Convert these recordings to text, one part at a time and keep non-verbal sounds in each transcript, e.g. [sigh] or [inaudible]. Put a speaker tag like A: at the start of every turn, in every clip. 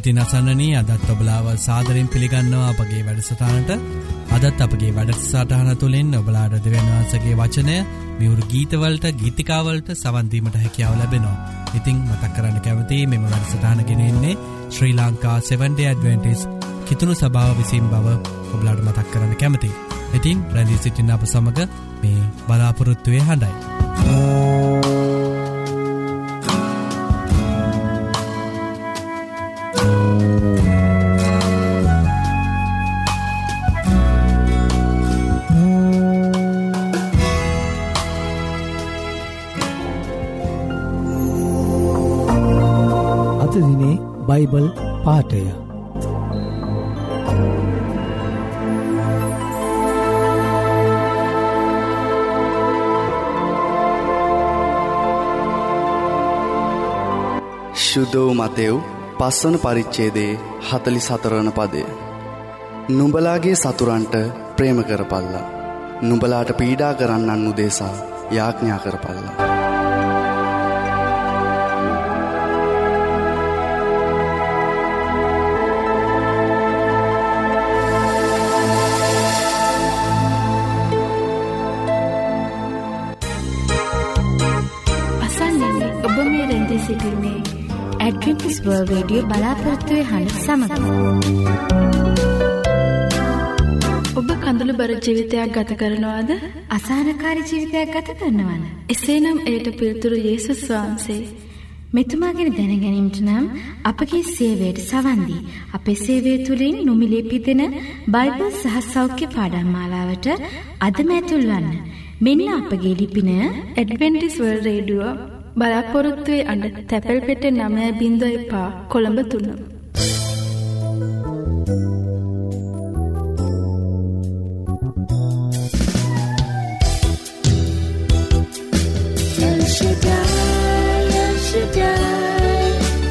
A: ඉතින් අසන්නනී අදත් ඔබලාව සාදරෙන් පිළිගන්නවා අපගේ වැඩසටානට අදත් අපගේ වැඩසටහන තුළින් ඔබලාඩ දෙවන්වන්සගේ වචනය මියවරු ගීතවලට ගීතිකාවලට සවන්දීමට හැකියාව ලැබෙනවා. ඉතිං මතක් කරන්න කැවති මෙම වැඩසටානගෙනෙන්නේ ශ්‍රී ලංකා 7ඩ ඇඩවෙන්ටිස් කිතුුණු සභාව විසින් බව ඔබලාඩ මතක් කරන්න කැමති. ඉතින් ප්‍රැදිී සිටින්න අප සමඟ මේ බලාපොරොත්තුවය හඬයි.
B: බයිබල් පාටය
C: ශුද්ධෝ මතෙව් පස්වන පරිච්චේදේ හතලි සතරණ පදය. නුඹලාගේ සතුරන්ට ප්‍රේම කරපල්ලා. නුඹලාට පීඩා කරන්නන් උදේසා යාඥා කරපල්ලා.
D: ඇඩ්වෙන්ටිස්වර්ල් රේඩියෝ බලාපොරත්තුවය හඬ සමඟ.
E: ඔබ කඳුළු බර ජීවිතයක් ගත කරනවාද
D: අසානකාරි ජීවිතයක් ගත කරනවන.
E: එසේනම් එයට පිල්තුරු යේසුස් වහන්සේ.
D: මෙතුමාගෙන දැනගැනීමට නම් අපගේ සේවයට සවන්දී. අපේ සේවය තුළින් නොමිලේ පිදෙන බයිබල් සහ සෞඛ්‍ය පාඩම් මාලාවට අදමැතුල්වන්න. මෙන්න අපගේ ලිපින
E: ඇඩවෙන්ටිස්වර්ල් රේඩුවෝ බලාපොරොත්තුවේ අඩ තැපැල් පෙට නමය බින්ද එපා කොළඹ තුන්න.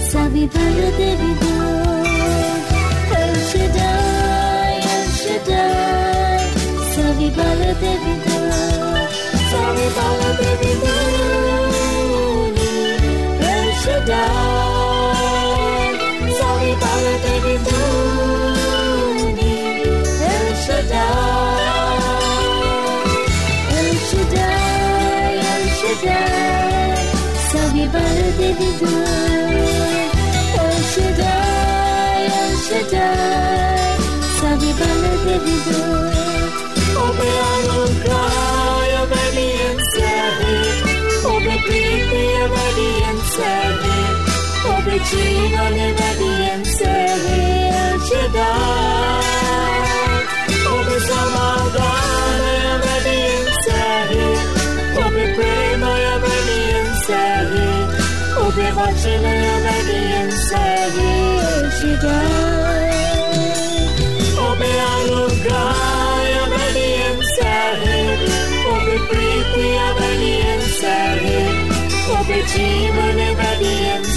F: සවිබල දෙවිදෝ එල්ෂඩයි එල්ෂඩයි සවිබල දෙවිදෝ සවිබල දෙවිදෝ Shaddai, Sorry, Devi Duni, El Shaddai, El Shaddai, El Shaddai, Sorry, Devi Sino niebedience wielcie dar. Oby zamaldane obedience,
G: oby płyną obedience, oby walczyny obedience wielcie dar. Oby aluga obedience, oby prytni obedience, oby cimny obedience,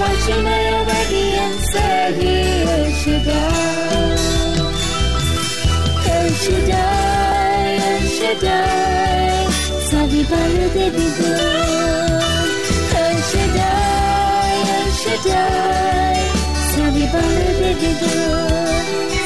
G: वचनय वदीयं सहे यशदाय यशदाय
F: यशदाय सविबलदे विदो यशदाय यशदाय सविबलदे विदो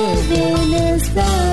F: Venus, the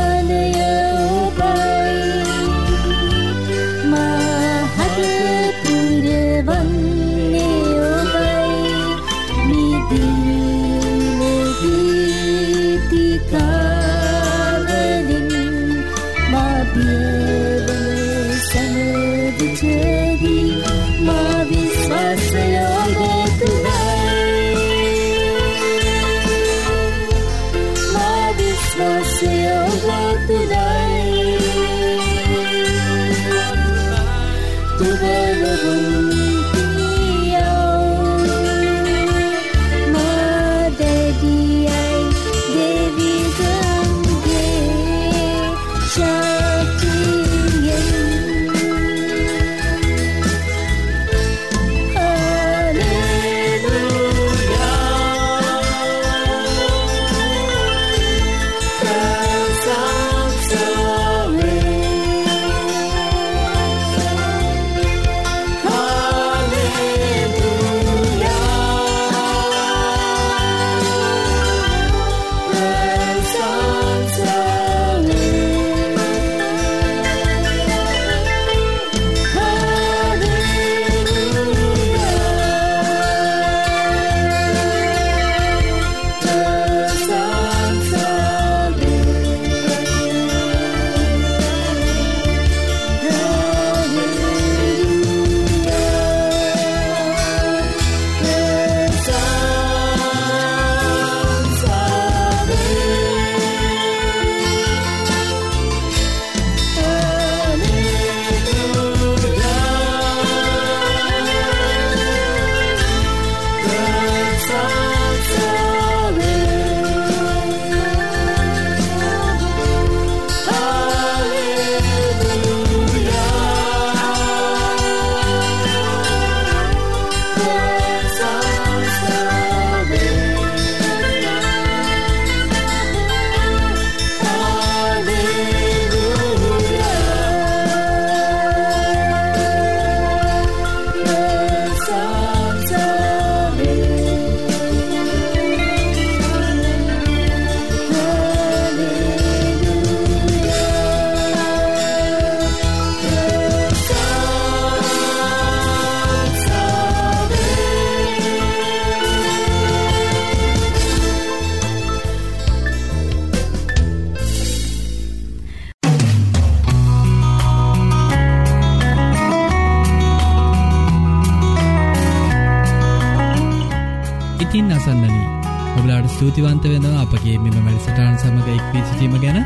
F: එක්වී සිටීම ගැන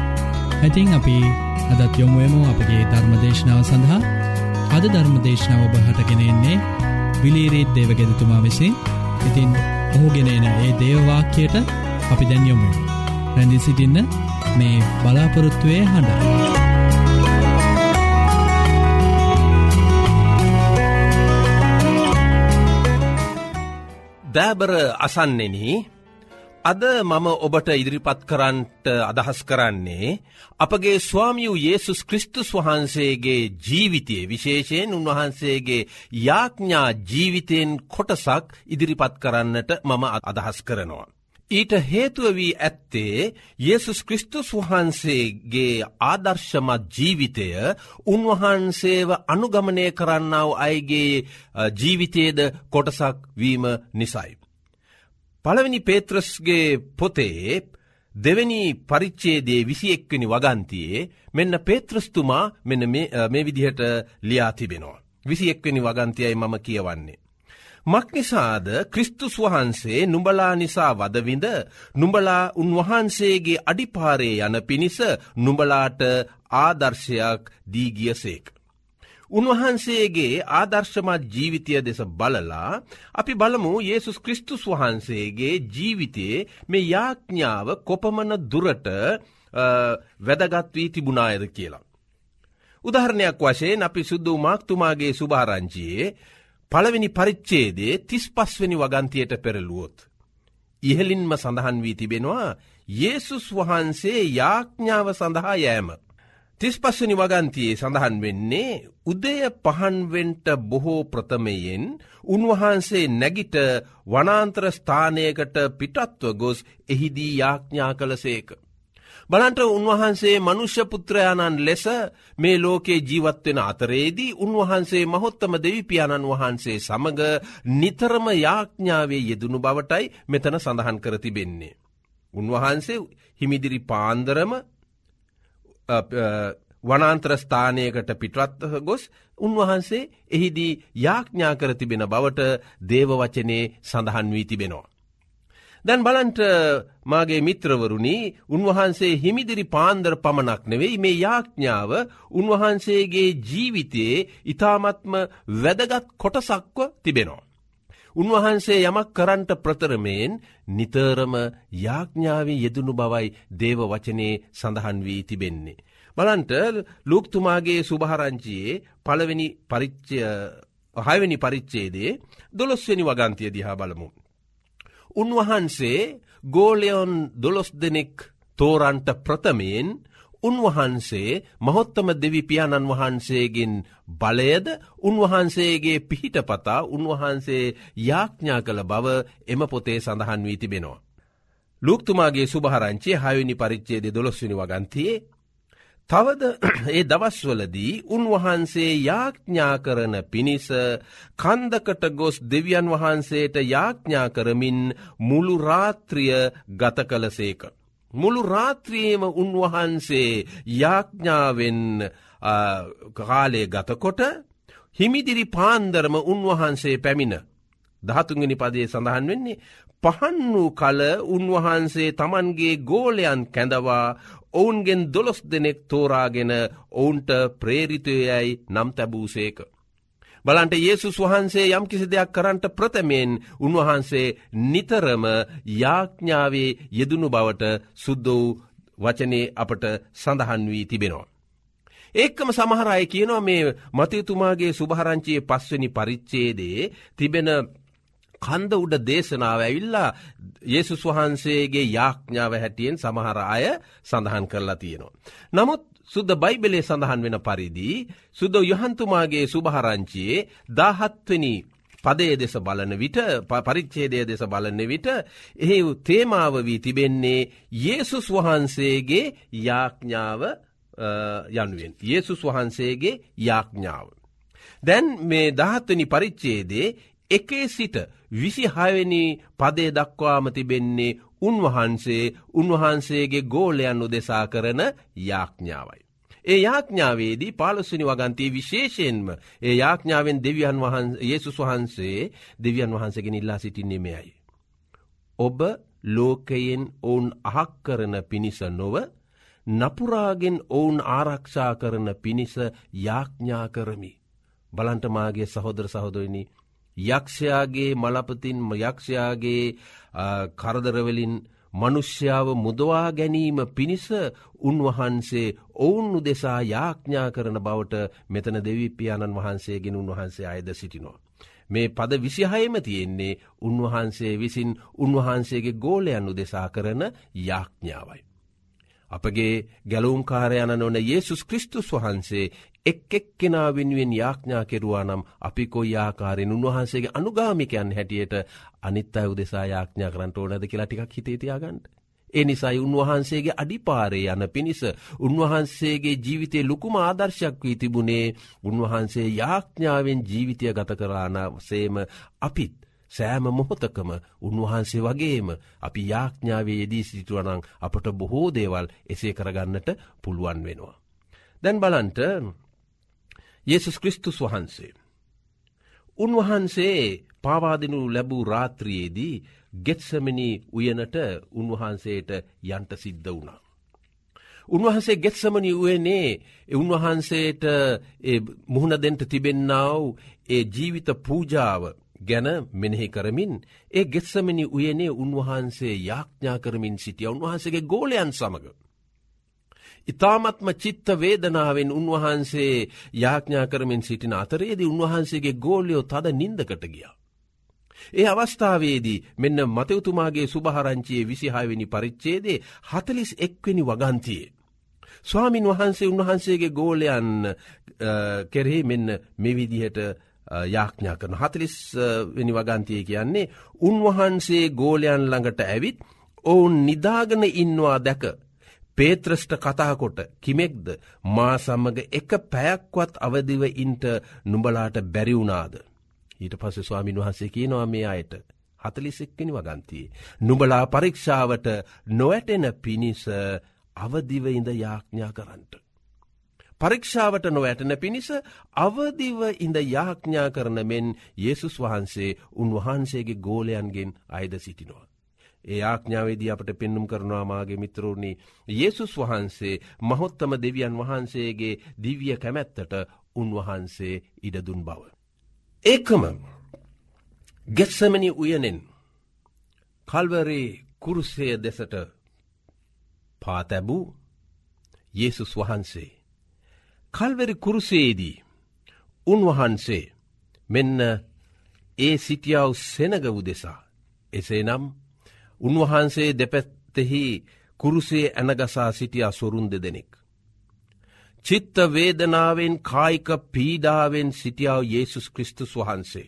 F: ඇතින් අපි අදත් යොමුුවමු අපගේ ධර්මදේශනාව සඳහා. අද ධර්මදේශනාව ඔබ හටගෙනෙන්නේ විලීරීත් දේවගෙදතුමා විසින්. ඉතින් ඔහුගෙනන ඒ දේවවාක්‍යයට අපි දැන් යොමු රැඳි සිටින්න මේ බලාපොරොත්තුවය හඬ.
H: දෑබර අසන්නෙන. අද මම ඔබට ඉදිරිපත් කරන්ට අදහස් කරන්නේ අපගේ ස්වාමියූ යේසුස් ක්‍රිස්තුස් වහන්සේගේ ජීවිතයේ විශේෂයෙන් උන්වහන්සේගේ යාඥා ජීවිතයෙන් කොටසක් ඉදිරිපත් කරන්නට මම අදහස් කරනවා. ඊට හේතුව වී ඇත්තේ යේසුස් ක්‍රිස්තුස් වහන්සේගේ ආදර්ශමත් ජීවිතය උන්වහන්සේව අනුගමනය කරන්නාව අයගේ ජීවිතයේද කොටසක් වීම නිසයි. පළවෙනි පේත්‍රස්ගේ පොතේ දෙවැනි පරිච්චේදේ විසි එක්වනි වගන්තියේ මෙන්න පේත්‍රස්තුමා මෙන්න මේ විදිහට ලියා තිබෙනවා. විසි එක්වනි වගන්තියයි මම කියවන්නේ. මක්නිසාද ක්‍රිස්තුස් වහන්සේ නුඹලා නිසා වදවිඳ නුඹලා උන්වහන්සේගේ අඩිපාරේ යන පිණිස නුඹලාට ආදර්ශයක් දීගියසේක. උන්වහන්සේගේ ආදර්ශමත් ජීවිතය දෙස බලලා අපි බලමු යේසුස් කෘස්තුස් වහන්සේගේ ජීවිතයේ මේ යාඥාව කොපමන දුරට වැදගත් වී තිබුණායද කියලා. උදාහරණයක් වශයෙන් අපි සුද්දූ මාක්තුමාගේ සුභාරංචියයේ පළවෙනි පරිච්චේදේ තිස් පස්වනි වගන්තියට පෙරලුවොත්. ඉහලින්ම සඳහන් වී තිබෙනවා යේසුස් වහන්සේ යාඥාව සඳහා යෑම. තිස් පස්වනි වගන්තියේ සඳහන් වෙන්නේ උදය පහන්වෙන්ට බොහෝ ප්‍රථමයෙන් උන්වහන්සේ නැගිට වනාන්ත්‍ර ස්ථානයකට පිටත්ව ගොස් එහිදී යාඥා කළ සේක. බලන්ට උන්වහන්සේ මනුෂ්‍ය පුත්‍රයාණන් ලෙස මේ ලෝකේ ජීවත්වෙන අතරේදී උන්වහන්සේ මහොත්තම දෙවිපාණන් වහන්සේ සමඟ නිතරම යාඥාවේ යෙදුණු බවටයි මෙතන සඳහන් කරතිබෙන්නේ. උන්වහන්සේ හිමිදිරි පාන්දරම වනාන්ත්‍රස්ථානයකට පිටවත්ව ගොස් උන්වහන්සේ එහිදී යාඥා කර තිබෙන බවට දේවවචනයේ සඳහන් වී තිබෙනවා. දැන් බලන්ට මාගේ මිත්‍රවරුණි උන්වහන්සේ හිමිදිරි පාන්දර පමණක් නෙවෙයි මේ යාඥාව උන්වහන්සේගේ ජීවිතයේ ඉතාමත්ම වැදගත් කොටසක්ව තිබෙනවා. උන්වහන්සේ යමක් කරන්ට ප්‍රතරමයෙන් නිතරම යාඥාවේ යෙදුණු බවයි දේව වචනයේ සඳහන් වී තිබෙන්නේ. බලන්ට ලුක්තුමාගේ සුභහරංචියයේ පළවෙනි පරිච්චය හයවැනි පරිච්චේදේ දොළොස්වනි වගන්තිය දිහා බලමු. උන්වහන්සේ ගෝලයොන් දොළොස් දෙනෙක් තෝරන්ට ප්‍රථමයෙන් උන්වහන්සේ මහොත්තම දෙවිපාණන් වහන්සේගෙන් බලයද උන්වහන්සේගේ පිහිටපතා උන්වහන්සේ යාඥා කළ බව එම පොතේ සඳහන් වී තිබෙනවා. ලුක්තුමාගේ සුභහරංචේ හයනි පරිච්චේද දොළොස්වනි වගන්තියේ තවද [clears throat] ඒ දවස්වලදී උන්වහන්සේ යාඥා කරන පිණිස කන්දකට ගොස් දෙවියන් වහන්සේට යාඥා කරමින් මුළු රාත්‍රිය ගත කළසේක. මුළු රාත්‍රියම උන්වහන්සේ යාඥාවෙන් කාලේ ගතකොට හිමිදිරි පාන්දරම උන්වහන්සේ පැමිණ. දහතුන්ගනි පදේ සඳහන් වෙන්නේ පහන් වූ කල උන්වහන්සේ තමන්ගේ ගෝලයන් කැඳවා ඔවුන්ගෙන් දොළොස් දෙනෙක් තෝරාගෙන ඔවුන්ට ප්‍රේරිතයයි නම් තැබූසේක. බලන්ට යේසුස් වහන්සේ යම් කිසි දෙයක් කරන්ට ප්‍රථමයෙන් උන්වහන්සේ නිතරම යාඥාවේ යෙදුණු බවට සුද්ද වූ වචනේ අපට සඳහන් වී තිබෙනවා. ඒක්කම සමහරය කියනවා මේ මතයතුමාගේ සුභහරංචයේ පස්වනි පරිච්චේදේ තිබෙන කන්ද උඩ දේශනාව ඇවිල්ලා යේසුස් වහන්සේගේ යාඥාව හැටියෙන් සමහර අය සඳහන් කරලා තියෙනවා. නමුත් සුද්ද බයිබලේ සඳහන් වෙන පරිදි සුද්ද යහන්තුමාගේ සුභහරංචියයේ දාහත්වනි පදේ දෙස බලන විට පරිච්චේදය දෙස බලන්න විට එහි තේමාව වී තිබෙන්නේ යේසුස් වහන්සේගේ යාඥාව යනුවෙන්. යේසුස් වහන්සේගේ යාඥාව. දැන් මේ දහත්වනි පරිච්චේදේ එකේ සිට විසිහයවැනි පදේ දක්වාම තිබෙන්නේ උන්වහන්සේ උන්වහන්සේගේ ගෝලයන් උදෙසා කරන යාඥාවයි. ඒ යාඥාවේදී පාලොස්වනි වගන්තයේ විශේෂයෙන්ම ඒ යාඥාවෙන් දෙවියන් වහන් යේසුස් වහන්සේ දෙවියන් වහන්සගෙන ඉල්ලා සිටින්නේමයයි. ඔබ ලෝකයෙන් ඔවුන් අහක් කරන පිණිස නොව නපුරාගෙන් ඔවුන් ආරක්ෂා කරන පිණිස යාඥා කරමි. බලන්ටමාගේ සහෝදර සහෝදරනි යක්ෂයාගේ මලපතින් යක්ෂයාගේ කරදරවලින් මනුෂ්‍යාව මුදවා ගැනීම පිණිස උන්වහන්සේ ඔවුන් දෙසා යාඥා කරන බවට මෙතන දෙවිපාණන් වහන්සේගෙන උන්වහන්සේ අයද සිටිනෝ. මේ පද විසිහයම තියෙන්නේ උන්වහන්සේ විසින් උන්වහන්සේගේ ගෝලයන්නු දෙසා කරන යාඥාවයි. අපගේ ගැලවුම්කාරයන නොන යේසුස් කෘස්තුස් වහන්සේ එක් එක් කෙනා වෙනුවෙන් යාඥා කෙරවා නම් අපි කොයි ආකාරයෙන් උන්වහන්සේගේ අනුගාමිකයන් හැටියට අනිත් අය උදෙසා යාඥා කරන්නට ඕනද කියලා ටිකක් හිතේ තියාගන්න. ඒ නිසයි උන්වහන්සේගේ අඩිපාරේ යන පිණිස උන්වහන්සේගේ ජීවිතය ලොකුම ආදර්ශයක් වී තිබුණේ උන්වහන්සේ යාඥාවෙන් ජීවිතය ගත කරාන සේම අපිත්. සෑම මොහොතකම උන්වහන්සේ වගේම අපි යාඥාවේ යෙදී සිටුවනං අපට බොහෝ දේවල් එසේ කරගන්නට පුළුවන් වෙනවා. දැන් බලන්ට යෙසුස් කෘස්තුස් වහන්සේ. උන්වහන්සේ පාවාදිනු ලැබූ රාත්‍රියයේදී ගෙත්සමිනි උයනට උන්වහන්සේට යන්ට සිද්ධ වුණා. උන්වහන්සේ ගෙත්සමනි වයනේ උන්වහන්සේට මුහුණ දෙන්ට තිබෙන්නාව ඒ ජීවිත පූජාව ගැන මෙනෙහි කරමින් ඒ ගෙත්සමනි උයනේ උන්වහන්සේ යාඥා කරමින් සිටිය උන්වහන්සේගේ ගෝලයන් සමඟ. ඉතාමත්ම චිත්ත වේදනාවෙන් උන්වහන්සේ යාඥා කරමින් සිටින අතරේදී උන්වහන්සේගේ ගෝලයෝ තද නින්දකට ගියා. ඒ අවස්ථාවේදී මෙන්න මතවතුමාගේ සුභහරංචියයේ විසිහාවෙනි පරිච්චේදේ හතලිස් එක්වෙනි වගන්තියේ. ස්වාමින් වහන්සේ උන්වහන්සේගේ ගෝලයන් කෙරෙහි මෙන්න මෙවිදිහට යාඥා කරන හතලිස් වෙනි වගන්තිය කියන්නේ උන්වහන්සේ ගෝලයන් ළඟට ඇවිත් ඔවුන් නිදාගන ඉන්නවා දැක පේත්‍රෂ්ට කතාකොට කිමෙක්ද මා සම්මග එක පැයක්වත් අවදිව ඉන්ට නුඹලාට බැරිවුනාද. ඊට පස ස්වාමින් වහන්සේ කියනවා මේ අයට හතලිසෙක්කෙනි වගන්තියේ. නුබලා පරීක්ෂාවට නොවැටෙන පිණිස අවදිව ඉඳ යාඥා කරන්නට. පරීක්ෂාවට නොවැටන පිණිස අවදිව ඉඳ යාඥා කරන මෙන් Yesසුස් වහන්සේ උන්වහන්සේගේ ගෝලයන්ගෙන් අයිද සිටිනවා. ඒ ආඥාවේදී අපට පෙන්නුම් කරනවා මාගේ මිත්‍රෝණි Yesසුස් වහන්සේ මහොත්තම දෙවියන් වහන්සේගේ දිවිය කැමැත්තට උන්වහන්සේ ඉඩදුන් බව. ඒකම ගෙත්සමනි උයනෙන් කල්වරේ කුරුසය දෙසට පාතැබූ Yesසුස් වහන්සේ. කල්වැරි කුරුසේදී උන්වහන්සේ මෙන්න ඒ සිටියාව සෙනග උදෙසා. එසේ නම් උන්වහන්සේ දෙපැත්තෙහි කුරුසේ ඇනගසා සිටියා සොරුන් දෙදෙනෙක්. චිත්ත වේදනාවෙන් කායික පීඩාවෙන් සිටියාව Yesසුස් කෘස්තුස් වහන්සේ.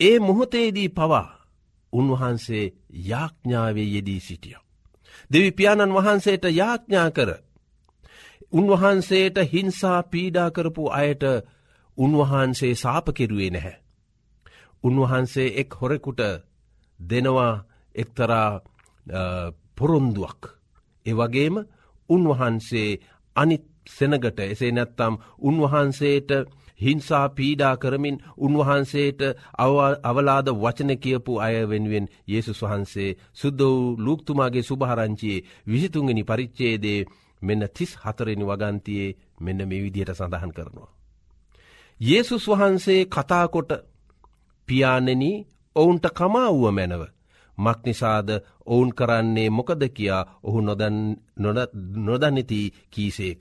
H: ඒ මොහොතේදී පවා උන්වහන්සේ යාඥාවේ යෙදී සිටිය. දෙවි පියාණන් වහන්සේට යාඥා කර. උන්වහන්සේට හිංසා පීඩා කරපු අයට උන්වහන්සේ සාපකිරුවේ නැහැ. උන්වහන්සේ එක් හොරෙකුට දෙනවා එක්තරා පොරොන්දුවක්. එවගේම උන්වහන්සේ අනිත් සෙනගට එසේ නැත්තම් උන්වහන්සේට හිංසා පීඩා කරමින් උන්වහන්සේට අවලාද වචන කියපු අය වෙනුවෙන් Yesසුස් වහන්සේ සුද්ද වූ ලූක්තුමාගේ සුභහරංචියේ විසිතුන්ගනි පරිච්චේදේ මෙන්න තිස් හතරනි වගන්තියේ මෙන්න මේ විදිහට සඳහන් කරනවා. Yesසුස් වහන්සේ කතාකොට පියානෙන ඔවුන්ට කමාවුව මැනව. මක්නිසාද ඔවුන් කරන්නේ මොකද කියා ඔහු නොදන්නති කීසේක.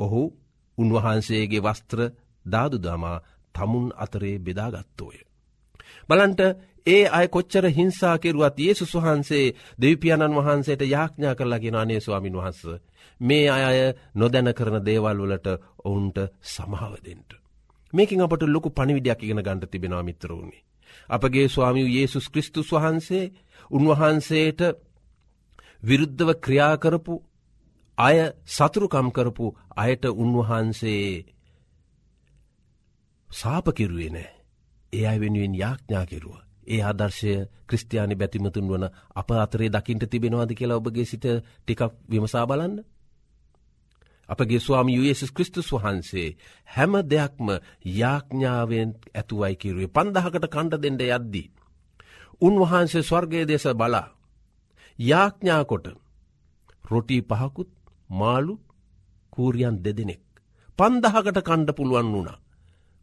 H: ඔහු උන්වහන්සේගේ වස්ත්‍ර දාදුදමා තමුන් අතරේ බෙදාගත්තෝය. බලන්ට ඒ අය කොච්චර හිංසා කෙරුවත් ඒසුස් වහන්සේ දෙවිපාණන් වහන්සේට යාඥා කරලාගෙන අනේ ස්වාමින් වහන්ස. මේ අය නොදැන කරන දේවල් වලට ඔවුන්ට සමහාවදෙන්ට. මේකින් අපට ලොකු පණිවිඩයක් ඉගෙන ගණඩ තිබෙනවා මිත්‍රවුණේ. අපගේ ස්වාමිය යේසුස් කෘස්තුස් වහන්සේ උන්වහන්සේට විරුද්ධව ක්‍රියාකරපු අය සතුරුකම් කරපු අයට උන්වහන්සේ සාපකිරුවේ නෑ. ඒ අයි වෙනුවෙන් යාඥා කෙරුව. ඒ ආදර්ශය ක්‍රස්ටයානි බැතිමතුන් වන අප අතරේ දකිින්ට තිබෙනවාද කියලා ඔබගේ සිට ටිකක් විමසා බලන්න. අපගේ ස්වාමි යේසුස් කෘස්තුස් වහන්සේ හැම දෙයක්ම යාඥාවෙන් ඇතුවයි කිරුවේ පන්දහකට කණ්ඩ දෙෙන්ට යද්දී. උන්වහන්සේ ස්වර්ගය දෙස බලා. යාඥාකොට රොටී පහකුත් මාලු කූරියන් දෙදෙනෙක්. පන්දහකට කණ්ඩ පුළුවන් වුණා.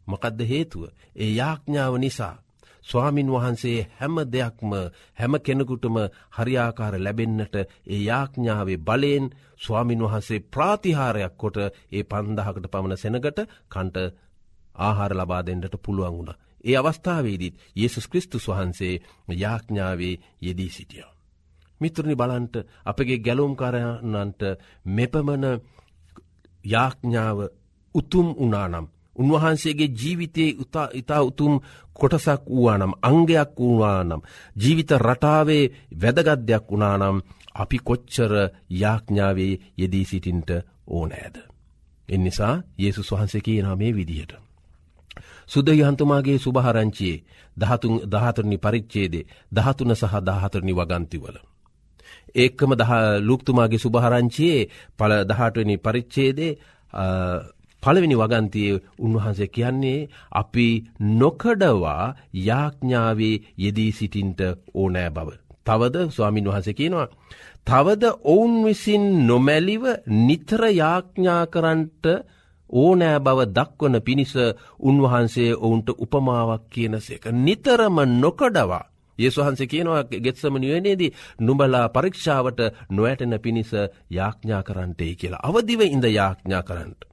H: මකදද හේතුව ඒ යාඥාව නිසා. ස්වාමින් වහන්සේ හැම දෙයක්ම හැම කෙනෙකුටම හරියාකාර ලැබෙන්නට ඒ යාඥාවේ බලයෙන් ස්වාමින් වහන්සේ ප්‍රාතිහාරයක් කොට ඒ පන්දහකට පමණ සෙනගට කන්ට ආහාර ලබා දෙන්නට පුළුවන් වුණ. ඒ අවස්ථාවේදීත් Yesසුස් කෘස්තුස් වහන්සේ යාඥාවේ යෙදී සිටිය. මිත්‍රණි බලන්ට අපගේ ගැලුම්කාරයන්නන්ට මෙපමණ යාඥාව උතුම් උනානම් උන්වහන්සේගේ ජීවිතයේ ඉතා උතුම් කොටසක් වූවානම් අංගයක් වූවානම් ජීවිත රටාවේ වැදගත්දයක් වුණානම් අපි කොච්චර යාඥාවේ යෙදී සිටින්ට ඕනෑද. එනිසා ඒසු වහන්සේ කියනා මේ විදිහට. සුදයහන්තුමාගේ සුභහරංචියයේ දහතුන් දහතරනි පරිච්චේදේ දහතුන සහ දාහතරනි වගන්තිවල. ඒක්කම ලුක්තුමාගේ සුභහරංචියයේ පල දහටවනි පරිච්චේදේ පළවෙනි වගන්තියේ උන්වහන්සේ කියන්නේ අපි නොකඩවා යාඥාවේ යෙදී සිටින්ට ඕනෑ බව. තවද ස්වාමින් වහස කියනවා. තවද ඔවුන් විසින් නොමැලිව නිතර යාඥා කරන්ට ඕනෑ බව දක්වන පිණිස උන්වහන්සේ ඔවුන්ට උපමාවක් කියනසේක. නිතරම නොකඩවා. ඒසුහන්සේ කියනවා ගෙත්සම නිවනේදී නුබලා පරීක්ෂාවට නොවැටෙන පිණිස යාඥා කරන්ටේ කියලා. අවදිව ඉඳ යාඥා කරන්නට.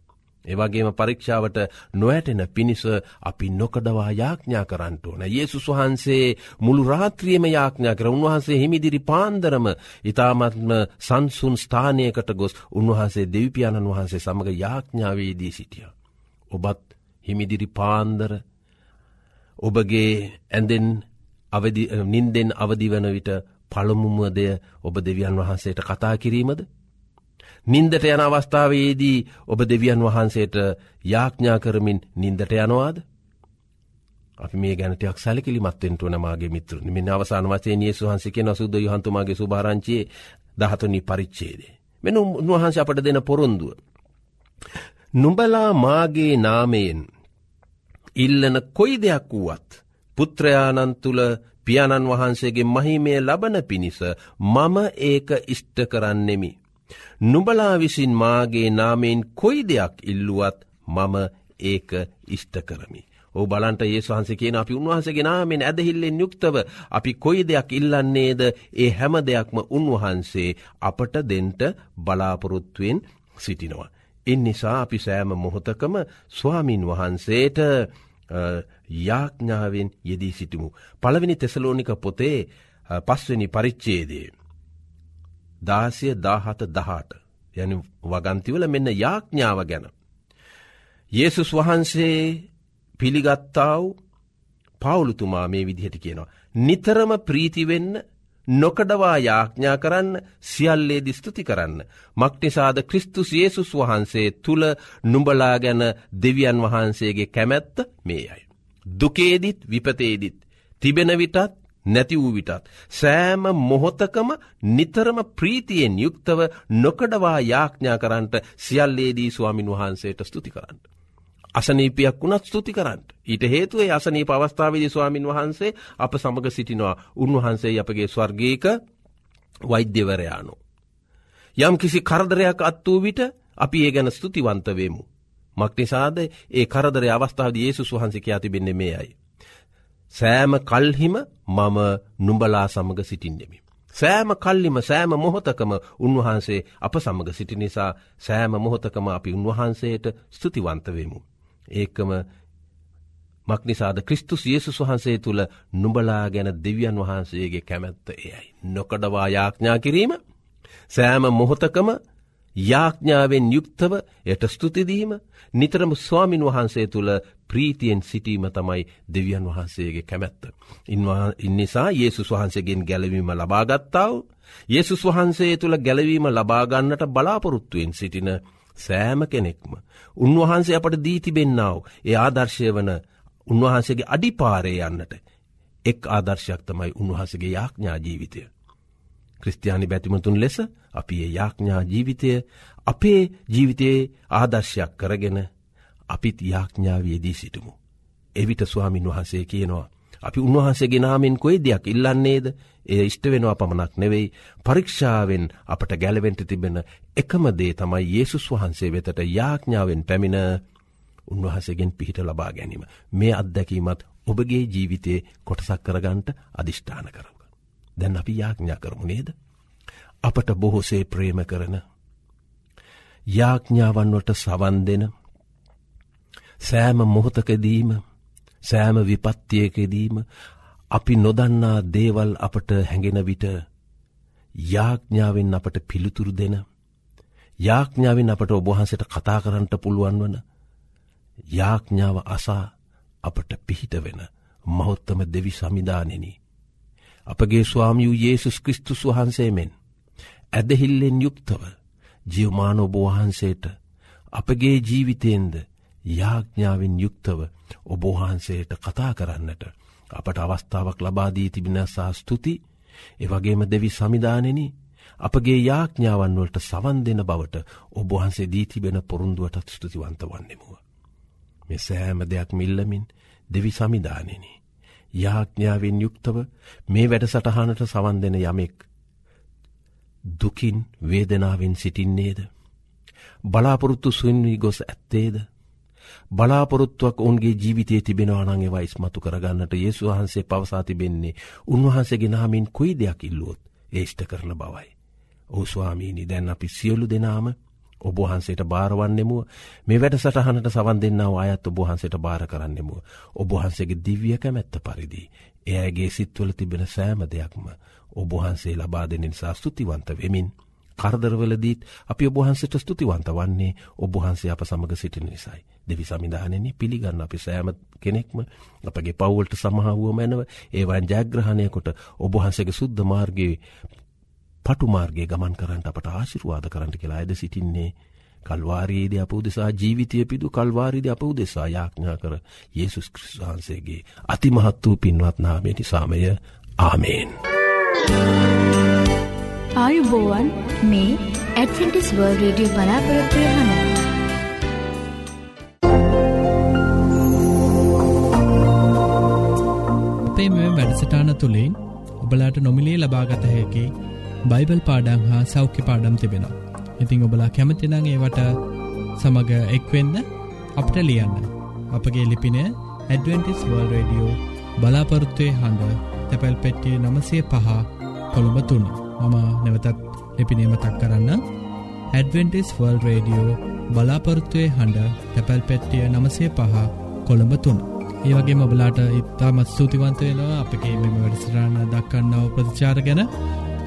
H: ඒවගේම පරීක්ෂාවට නොඇටෙන පිණිස අපි නොකඩවා යාඥා කරන්නට ඕන. ඒසුස් වහන්සේ මුළු රාත්‍රියම යාඥා කර උන්වහන්සේ හිමිදිරි පාන්දරම ඉතාමත්ම සංසුන් ස්ථානයකට ගොස් උන්වහන්සේ දෙවිපාණන් වහන්සේ සමඟ යාඥාවේදී සිටිය. ඔබත් හිමිදිරි පාන්දර ඔබගේ ඇඳෙන් නින්දෙන් අවදිවන විට පළමුමදය ඔබ දෙවියන් වහන්සේට කතා කිරීමද නින්දට යන අවස්ථාවයේදී ඔබ දෙවියන් වහන්සේට යාඥා කරමින් නින්දට යනවාද. අපි මේ ගැනටයක් සැලකිලිමත්වෙන්ට නමාගේ මිත්‍ර මෙ අවසාන වසේ නියසු වහන්සික නොසුද යහන්තුමාගේ සුභාරංචයේ දහතුනි පරිච්චේදේ. මෙන උන්වහන්ස අපට දෙන පොරොන්දුව. නුඹලා මාගේ නාමයෙන් ඉල්ලන කොයි දෙයක් වුවත් පුත්‍රයාණන් තුළ පියාණන් වහන්සේගේ මහිමය ලබන පිණිස මම ඒක ඉෂ්ට කරන්නෙමි. නුබලා විසින් මාගේ නාමයෙන් කොයි දෙයක් ඉල්ලුවත් මම ඒක ඉෂ්ට කරමි. ඕ බලන්ට ඒ වහන්ස කියන අපි උන්වහන්සගේ නාමෙන් ඇදහිල්ලෙන් යුක්තව අපි කොයි දෙයක් ඉල්ලන්නේද ඒ හැම දෙයක්ම උන්වහන්සේ අපට දෙන්ට බලාපොරොත්තුවෙන් සිටිනවා. ඉන් නිසා අපි සෑම මොහොතකම ස්වාමින් වහන්සේට යාඥාවෙන් යෙදී සිටිමු. පළවෙනි තෙසලෝනික පොතේ පස්වනි පරිච්චේදේ. දාසය දාහත දහට යන වගන්තිවල මෙන්න යාඥාව ගැන. Yesසුස් වහන්සේ පිළිගත්තාව පවුලුතුමා මේ විදිහට කියනවා. නිතරම ප්‍රීතිවෙන්න නොකඩවා යාඥා කරන්න සියල්ලේ දිස්තුති කරන්න. මක්නිසාද ක්‍රිස්තුස් යේසුස් වහන්සේ තුළ නුඹලා ගැන දෙවියන් වහන්සේගේ කැමැත්ත මේ අයි. දුකේදිත් විපතේදිත්. තිබෙන විටත් නැති වූ විටත්. සෑම මොහොතකම නිතරම ප්‍රීතියෙන් යුක්තව නොකඩවා යාඥා කරන්නට සියල්ලේදී ස්වාමින් වහන්සේට ස්තුති කරන්න. අසනීපයක් වුණත් ස්තුති කරන්න. ඊට හේතුවේ අසනී පවස්ථාවදි ස්වාමින් වහන්සේ අප සමඟ සිටිනවා උන්වහන්සේ අපගේ ස්වර්ගේක වෛද්‍යවරයානු. යම් කිසි කරදරයක් අත් වූ විට අපි ඒ ගැන ස්තුතිවන්තවේමු. මක්නිසාද ඒ කරදර අවස්ථාව ඒසු වහන්සික ඇතිබෙන්නේ මේ අයි. සෑම කල්හිම මම නුඹලා සමඟ සිටින්නෙමි. සෑම කල්ලිම සෑම මොහොතකම උන්වහන්සේ අප සමඟ සිටි නිසා සෑම මොහොතකම අපි උන්වහන්සේට ස්තුතිවන්තවෙමු. ඒකම මක්නිසාද ක්‍රිස්තුස් යේසුස් වහන්සේ තුළ නුඹලා ගැන දෙවියන් වහන්සේගේ කැමැත්ත එයයි. නොකඩවා යාඥා කිරීම සෑම මොහොතකම යාඥාවෙන් යුක්තව යට ස්තුතිදීම නිතරම ස්වාමින් වහන්සේ තුළ ප්‍රීතියෙන් සිටීම තමයි දෙවියන් වහන්සේගේ කැමැත්ත. ඉන්නිසා ඒසුස් වහන්සේගෙන් ගැලවීම ලබාගත්තාව. ඒසුස් වහන්සේ තුළ ගැලවීම ලබාගන්නට බලාපොරොත්තුවෙන් සිටින සෑම කෙනෙක්ම. උන්වහන්සේ අපට දීතිබෙන්නාව ඒ ආදර්ශය වන උන්වහන්සේගේ අඩිපාරය යන්නට එක් ආදර්ශයක් තමයි උන්වහසගේ යාඥා ජීවිතය. ක්‍රස්තියානි බැතිමතුන් ලෙස අපි ඒ යාඥා ජීවිතය අපේ ජීවිතයේ ආදර්ශයක් කරගෙන අපිත් යාඥාවයේදී සිටමු. එවිට ස්වාමින් වහන්සේ කියනවා. අපි උන්වහන්සේගේ නාමෙන් කොයි දෙයක් ඉල්ලන්නේද එය ඉෂ්ට වෙනවා පමණක් නෙවෙයි පරීක්ෂාවෙන් අපට ගැලවෙන්ට තිබෙන එකම දේ තමයි ඒසුස් වහන්සේ වෙතට යාඥාවෙන් පැමිණ උන්වහසගෙන් පිහිට ලබා ගැනීම. මේ අත්දැකීමත් ඔබගේ ජීවිතයේ කොටසක් කරගන්ට අධිෂ්ඨාන කරව. දැන් අපි යාඥා කරමු නේද. අපට බොහෝසේ ප්‍රේම කරන යාඥාවන්වට සවන් දෙන සෑම මොහොතකදීම සෑම විපත්තියකදීම අපි නොදන්නා දේවල් අපට හැඟෙන විට යාඥාවෙන් අපට පිළිතුරු දෙන යාඥාවෙන් අපට ඔබහන්සට කතා කරන්නට පුළුවන් වන යාඥාව අසා අපට පිහිට වෙන මහොත්තම දෙවි සමිධානෙනී අපගේ ස්වාමියූ යේසුස් කෘස්තුස් වහන්සේ මෙන් ඇදහිල්ලෙන් යුක්තව ජිවමානොබෝවහන්සේට අපගේ ජීවිතයෙන්ද යාඥාවෙන් යුක්තව ඔබෝහන්සේට කතා කරන්නට අපට අවස්ථාවක් ලබාදී තිබෙනසා ස්තුති එවගේම දෙවි සමිධානෙන අපගේ යාඥාවන්වලට සවන් දෙන බවට ඔබහන්සේ දීතිබෙන පොරුන්දුවටත් ස්තුතිවන්ත වන්නෙමුව. මෙ සෑම දෙයක් මිල්ලමින් දෙවි සමිධානෙන. යාඥාවෙන් යුක්තව මේ වැඩ සටහනට සවන් දෙන යමෙක්. දුකින් වේදනාවෙන් සිටින්නේද. බලාපොරොත්තු සුන්වී ගොස් ඇත්තේද. බලාපොරොත්තුවක් ඔවන්ගේ ජීවිතයේ තිබෙනවානං වයිස් මතු කරගන්නට යේසු වහන්සේ පවසා තිබෙන්නේ උන්වහන්සේගේ නාමින් කොයි දෙයක් ඉල්ලුවොත් ඒෂ්ට කරන බවයි. ඕ ස්වාමීනි දැන් අපි සියලු දෙනාම ඔබහන්සේට භාරවන්නෙමුව මේ වැඩ සටහනට සවන් දෙන්නාව අයත් ඔබහන්සේට භාර කරන්නෙමුව. ඔබහන්සේගේ දිව්‍ය කැමැත්ත පරිදි. එයගේ සිත්වල තිබෙන සෑම දෙයක්ම ඔබහන්සේ ලබා දෙන නිසා ස්තුතිවන්ත වෙමින්. කරදරවලදීත් අපි ඔබහන්සට ස්තුතිවන්ත වන්නේ ඔබහන්සේ අප සමඟ සිටින නිසයි. දෙවි සමිධානයනි පිළිගන්න අපි සෑම කෙනෙක්ම අපගේ පව්වලට සමහාවුව මැනව ඒවන් ජයග්‍රහණයකොට ඔබහන්සගේ සුද්ධ මාර්ගයේ පටුමාර්ගය ගමන් කරන්නට අපට ආශිරවාද කරන්නට කියලා අයද සිටින්නේ. කල්වාරයේද අප උදෙසා ජීවිතය පිදු කල්වාරිද අප උදෙසා යාඥා කර යේසුස් ක්‍රිස්වහන්සේගේ අතිමහත් වූ පින්වත් නාමේටි සාමය ආමේන්.
E: ආයුබෝවන්
D: මේ ඇඩ්වෙන්ටිස් වර්ල් රේඩියෝ බලාපොරොත්තුවය හන.
A: අපේ මෙ වැඩසටාන තුළින් ඔබලාට නොමිලේ ලබාගත හැකි බයිබල් පාඩං හා සෞඛ්‍ය පාඩම් තිබෙනවා. ඉතිං ඔබලා කැමතිනං ඒවට සමඟ එක්වෙන්න අපට ලියන්න. අපගේ ලිපින ඇඩවෙන්ටිස් වර්ල් රඩියෝ බලාපොරොත්තුවය හඬ තැපැල් පෙට්ටිය නමසය පහ කොළඹ තුන්න මම නැවතත් ලිපිනේම තක් කරන්න ඇඩවෙන්ටිස් වර්ල් රඩියෝ බලාපොරොත්තුවය හඬ තැපැල් පෙට්ටිය නමසය පහ කොළඹ තුන්න. ඒ වගේ මොබලාට ඉත්තාමත් ස්තුතිවන්ත වෙනවා අපගේ මෙම වැඩසටාන දක්කන්නව ප්‍රතිචාර ගැන